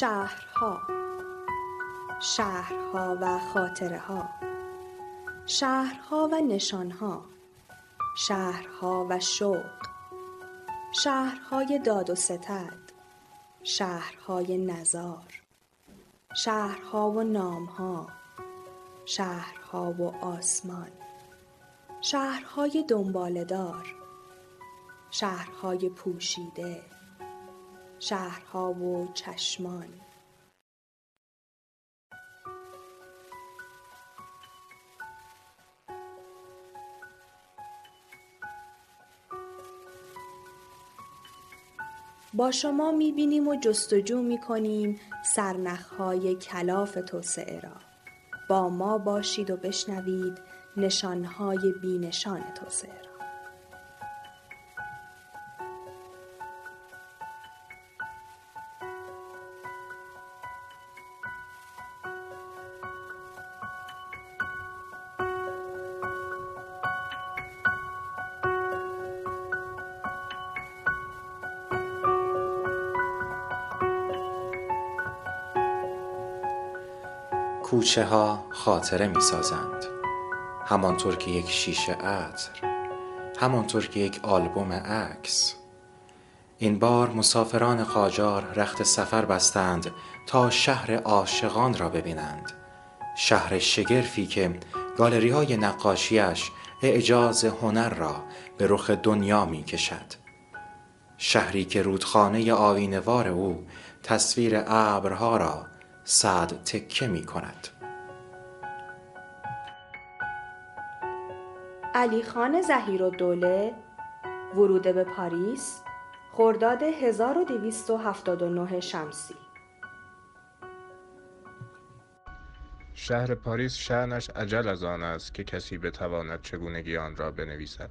شهرها شهرها و خاطره ها شهرها و نشانها شهرها و شوق شهرهای داد و ستد شهرهای نزار شهرها و نامها شهرها و آسمان شهرهای دنبالهدار شهرهای پوشیده شهرها و چشمان. با شما می بینیم و جستجو می کنیم سرنخهای کلاف توسعه را. با ما باشید و بشنوید نشانهای بینشان توسعه را. کوچه ها خاطره می سازند همانطور که یک شیشه عطر همانطور که یک آلبوم عکس. این بار مسافران قاجار رخت سفر بستند تا شهر عاشقان را ببینند. شهر شگرفی که گالری های نقاشیش اعجاز هنر را به رخ دنیا می کشد شهری که رودخانه آیینه او تصویر ابرها را صد تکه می کند. علی‌خان ظهیرالدوله ورود به پاریس خرداد 1279 شمسی. شهر پاریس شأنش اجل از آن است که کسی بتواند چگونگی آن را بنویسد.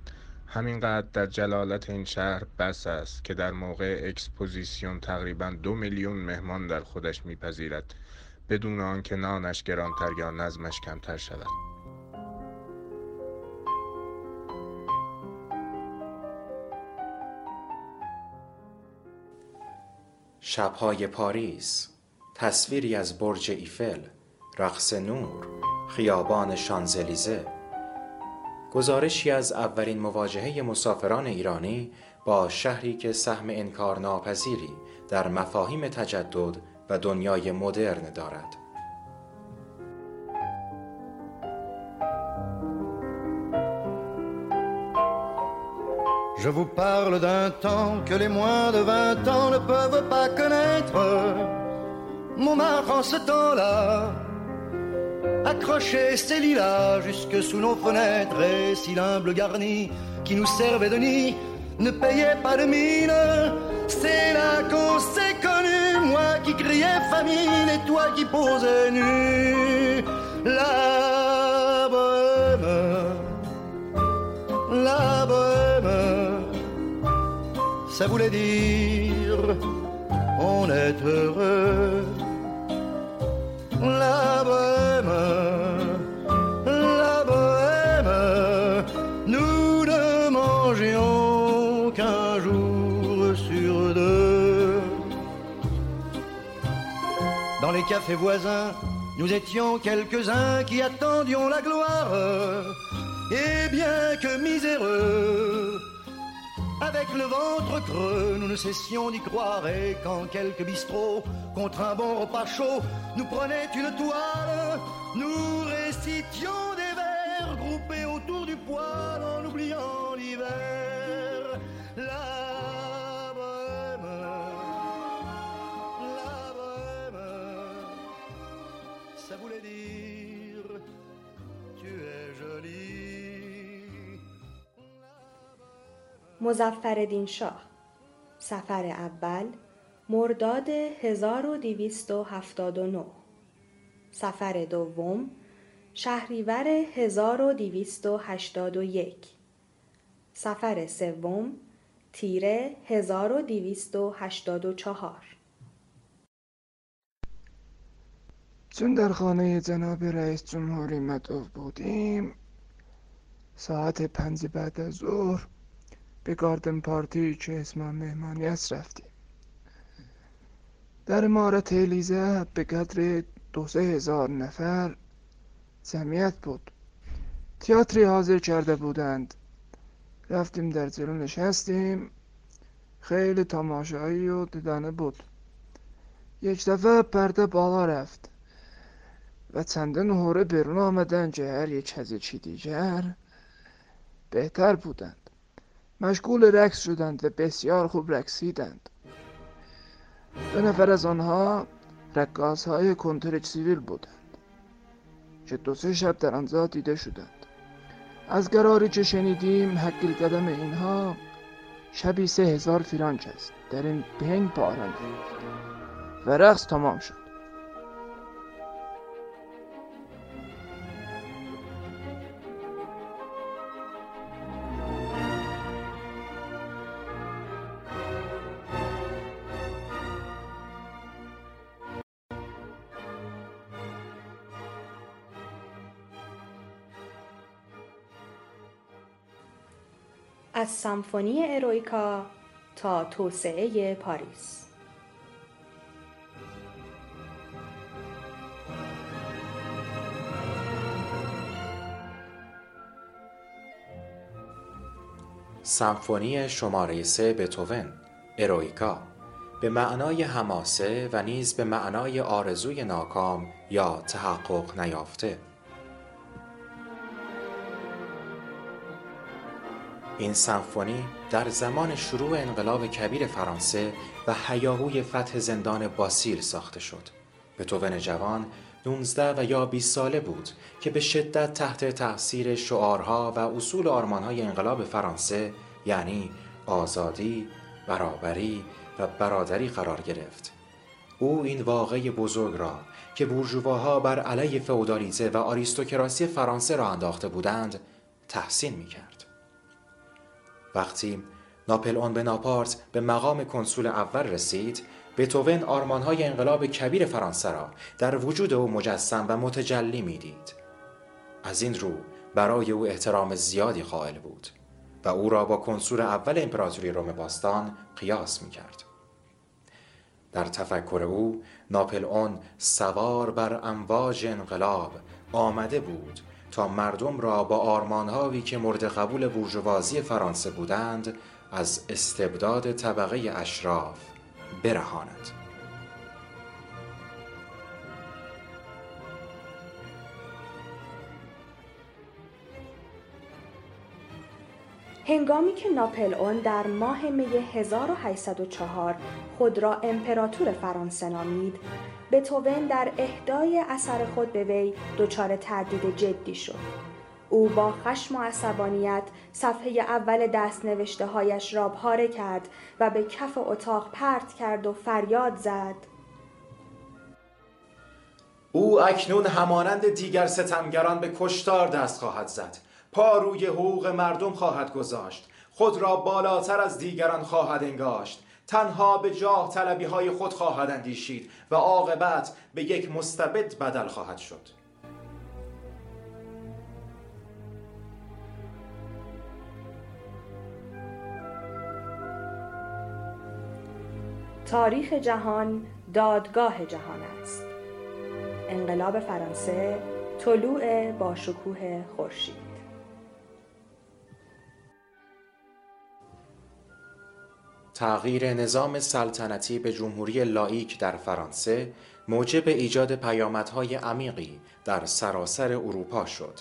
همینقدر در جلالت این شهر بس است که در موقع اکسپوزیسیون تقریبا دو میلیون مهمان در خودش میپذیرد بدون آنکه نانش گرانتر یا نظمش کمتر شود. شبهای پاریس تصویری از برج ایفل رقص نور خیابان شانزلیزه. گزارشی از اولین مواجهه مسافران ایرانی با شهری که سهم انکار ناپذیری در مفاهیم تجدد و دنیای مدرن دارد. Je vous parle d'un temps que les moins de 20 ans ne peuvent pas connaître. Mon mari en ce temps-là accrochait ses lilas jusque sous nos fenêtres et si l'humble garni qui nous servait de nid ne payait pas de mine. C'est là qu'on s'est connu, moi qui criais famine et toi qui posais nu. La bohème, la bohème ça voulait dire on est heureux. La Cafés voisins, nous étions quelques-uns qui attendions la gloire. Et bien que miséreux, avec le ventre creux, nous ne cessions d'y croire et quand quelques bistrots, contre un bon repas chaud, nous prenaient une toile, nous récitions des vers groupés autour du poêle مظفرالدین شاه. سفر اول مرداد 1279 سفر دوم شهریور 1281 سفر سوم تیره 1284 چون در خانه جناب رئیس جمهوری مدعو بودیم ساعت پنج بعد از ظهر به گاردن پارتی که اسم مهمانی است رفتیم در امارت الیزه به قدر دو سه هزار نفر جمعیت بود. تئاتری حاضر کرده بودند. رفتیم در جلو نشستیم. خیلی تماشایی و دیدنه بود. یک دفعه پرده بالا رفت و چندان هوره بیرون آمدن. که هر یک از یکی دیگر بهتر بودند. مشغول رقص شدند و بسیار خوب رقصیدند. دو نفر از آنها رقاص های کنترک سیویل بودند که دو سه شب در آنجا دیده شدند. از قراری که شنیدیم حقیل قدم اینها شبی سه هزار فرانک است. در این پنگ پارند و رقص تمام شد. از سمفونی ارویکا تا توسعه پاریس. سمفونی شماره سه بتوون ارویکا. به معنای حماسه و نیز به معنای آرزوی ناکام یا تحقق نیافته. این سمفونی در زمان شروع انقلاب کبیر فرانسه و هیاهوی فتح زندان باسیل ساخته شد بتوون جوان 19 و یا 20 ساله بود که به شدت تحت تأثیر شعارها و اصول آرمانهای انقلاب فرانسه یعنی آزادی، برابری و برادری قرار گرفت. او این واقع بزرگ را که بورژواها بر علیه فئودالیسه و آریستوکراسی فرانسه را انداخته بودند تحسین می کرد. وقتی ناپل اون بناپارت به مقام کنسول اول رسید بتوون آرمانهای انقلاب کبیر فرانسه را در وجود او مجسم و متجلی می‌دید. از این رو برای او احترام زیادی قائل بود و او را با کنسول اول امپراتوری روم باستان قیاس می کرد. در تفکر او ناپل اون سوار بر امواج انقلاب آمده بود تا مردم را با آرمانهایی که مورد قبول بورژوازی فرانسه بودند از استبداد طبقه اشراف برهاند. هنگامی که ناپل اون در ماه می 1804 خود را امپراتور فرانسه نامید بتوون در اهدای اثر خود به وی دچار تردید جدی شد. او با خشم و عصبانیت صفحه اول دست نوشته هایش را پاره کرد و به کف اتاق پرت کرد و فریاد زد. او اکنون همانند دیگر ستمگران به کشتار دست خواهد زد. پا روی حقوق مردم خواهد گذاشت. خود را بالاتر از دیگران خواهد انگاشت. تنها به جاه طلبی های خود خواهد اندیشید و عاقبت به یک مستبد بدل خواهد شد. تاریخ جهان دادگاه جهان است. انقلاب فرانسه طلوع با شکوه خورشید. تغییر نظام سلطنتی به جمهوری لایک در فرانسه موجب ایجاد پیامدهای عمیقی در سراسر اروپا شد.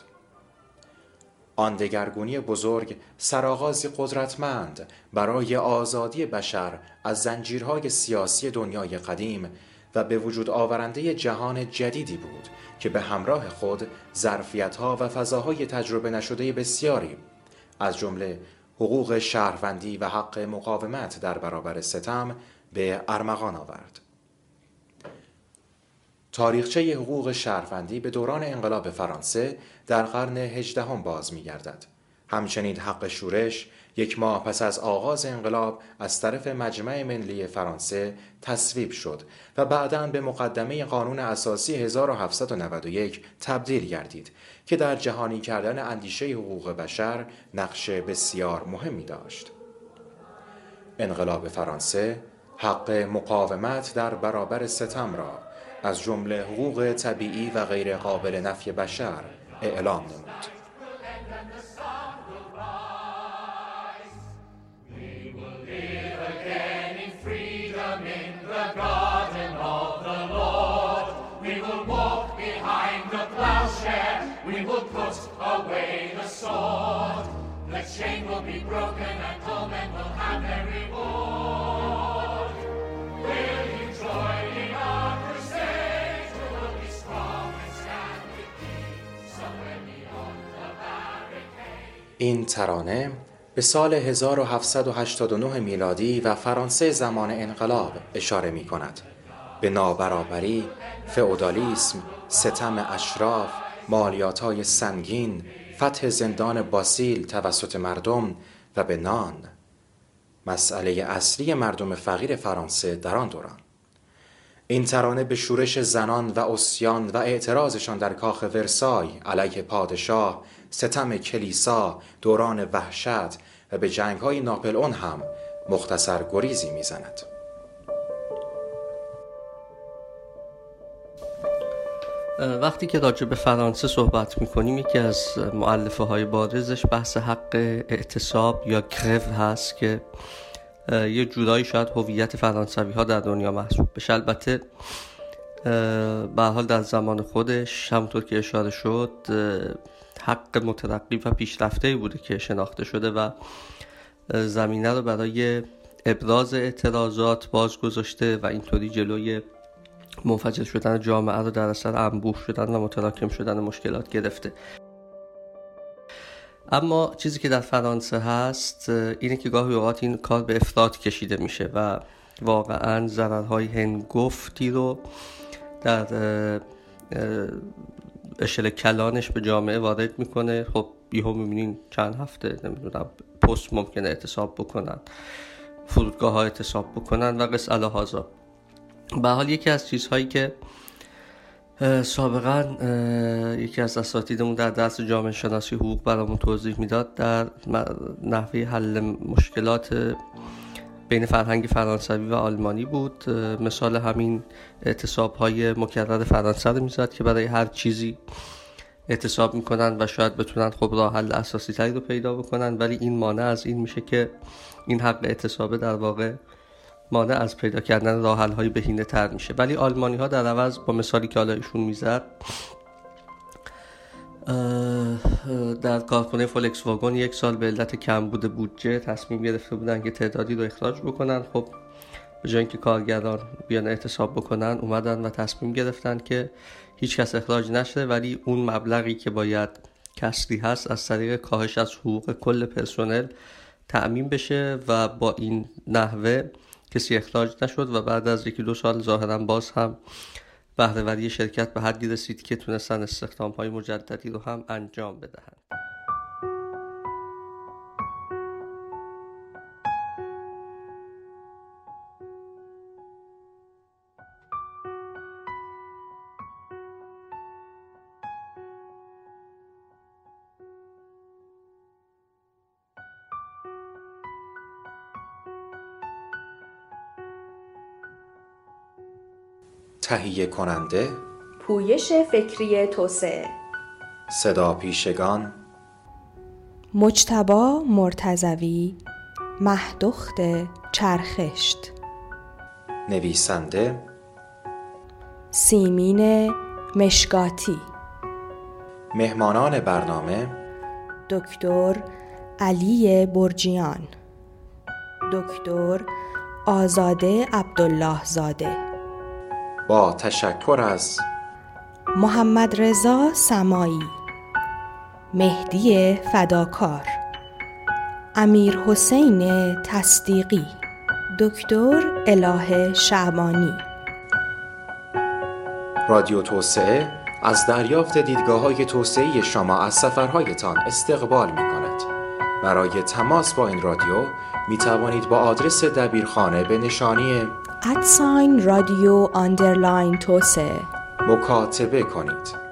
آن دگرگونی بزرگ سرآغازی قدرتمند برای آزادی بشر از زنجیرهای سیاسی دنیای قدیم و به وجود آورنده جهان جدیدی بود که به همراه خود ظرفیت‌ها و فضاهای تجربه نشده بسیاری از جمله حقوق شهروندی و حق مقاومت در برابر ستم به ارمغان آورد. تاریخچه حقوق شهروندی به دوران انقلاب فرانسه در قرن هجدهم باز می گردد. همچنین حق شورش یک ماه پس از آغاز انقلاب از طرف مجمع ملی فرانسه تصویب شد و بعدا به مقدمه قانون اساسی 1791 تبدیل گردید که در جهانی کردن اندیشه حقوق بشر نقش بسیار مهمی داشت. انقلاب فرانسه حق مقاومت در برابر ستم را از جمله حقوق طبیعی و غیر قابل نفی بشر اعلام نمود این ترانه به سال 1789 میلادی و فرانسه زمان انقلاب اشاره می کند. به نابرابری، فئودالیسم، ستم اشراف، مالیات های سنگین، فتح زندان باسیل توسط مردم و به نان مسئله اصلی مردم فقیر فرانسه در آن دوران این ترانه به شورش زنان و اسیان و اعتراضشان در کاخ ورسای علیه پادشاه ستم کلیسا دوران وحشت و به جنگ های ناپل اون هم مختصر گریزی می‌زند. وقتی که راجع به فرانسه صحبت می‌کنیم یکی از معلفه های بارزش بحث حق اعتصاب یا گرو هست که یه جورایی شاید هویت فرانسوی ها در دنیا محسوب بشه. البته به حال در زمان خودش همونطور که اشاره شد حق مترقی و پیشرفته بوده که شناخته شده و زمینه رو برای ابراز اعتراضات باز گذاشته و اینطوری جلوی منفجر شدن جامعه رو در اثر انبوه شدن و متراکم شدن مشکلات گرفته. اما چیزی که در فرانسه هست اینه که گاهی اوقات این کار به افراد کشیده میشه و واقعا ضررهای هنگفتی رو در اشل کلانش به جامعه وارد می‌کنه. خب بیهو می‌بینین چند هفته نمی‌دونم پست ممکنه اعتصاب بکنن فرودگاه ها اعتصاب بکنن و قص الهازا به حال یکی از چیزهایی که سابقا یکی از اساتیدمون در درس جامعه شناسی حقوق برامون توضیح می‌داد در نحوه حل مشکلات بین فرهنگ فرانسوی و آلمانی بود. مثال همین اعتصاب های مکرر فرانسه رو می‌زد که برای هر چیزی اعتصاب می‌کنن و شاید بتونن خب راه حل اساسی تری رو پیدا بکنن ولی این مانع از این میشه که این حق اعتصابه در واقع مانع از پیدا کردن راه حل های بهینه تر میشه. ولی آلمانی ها در عوض با مثالی که حالا ایشون می‌زد در کارخونه فولکس واگن یک سال به علت کمبود بودجه تصمیم گرفته بودن که تعدادی رو اخراج بکنن. خب به جای اینکه کارگران بیان اعتصاب بکنن اومدن و تصمیم گرفتن که هیچ کس اخراج نشه. ولی اون مبلغی که باید کسری هست از طریق کاهش از حقوق کل پرسنل تأمین بشه و با این نحوه کسی اخراج نشد و بعد از یکی دو سال ظاهرا باز هم بهرهوری شرکت به حدی رسید که تونستن استخدام های مجددی رو هم انجام بدهند. تهیه کننده. پویش فکری توسعه. صدا پیشگان. مجتبا مرتزوی مهدخت چرخشت. نویسنده. سیمین مشکاتی. مهمانان برنامه. دکتر علی برجیان. دکتر آزاده عبدالله زاده با تشکر از محمد رضا سمایی مهدی فداکار امیر حسین تصدیقی دکتر اله شعبانی رادیو توسعه از دریافت دیدگاه های توسعه شما از سفرهایتان استقبال می کند. برای تماس با این رادیو می توانید با آدرس دبیرخانه به نشانی ادساین رادیو آندرلاین توسعه. مکاتبه کنید.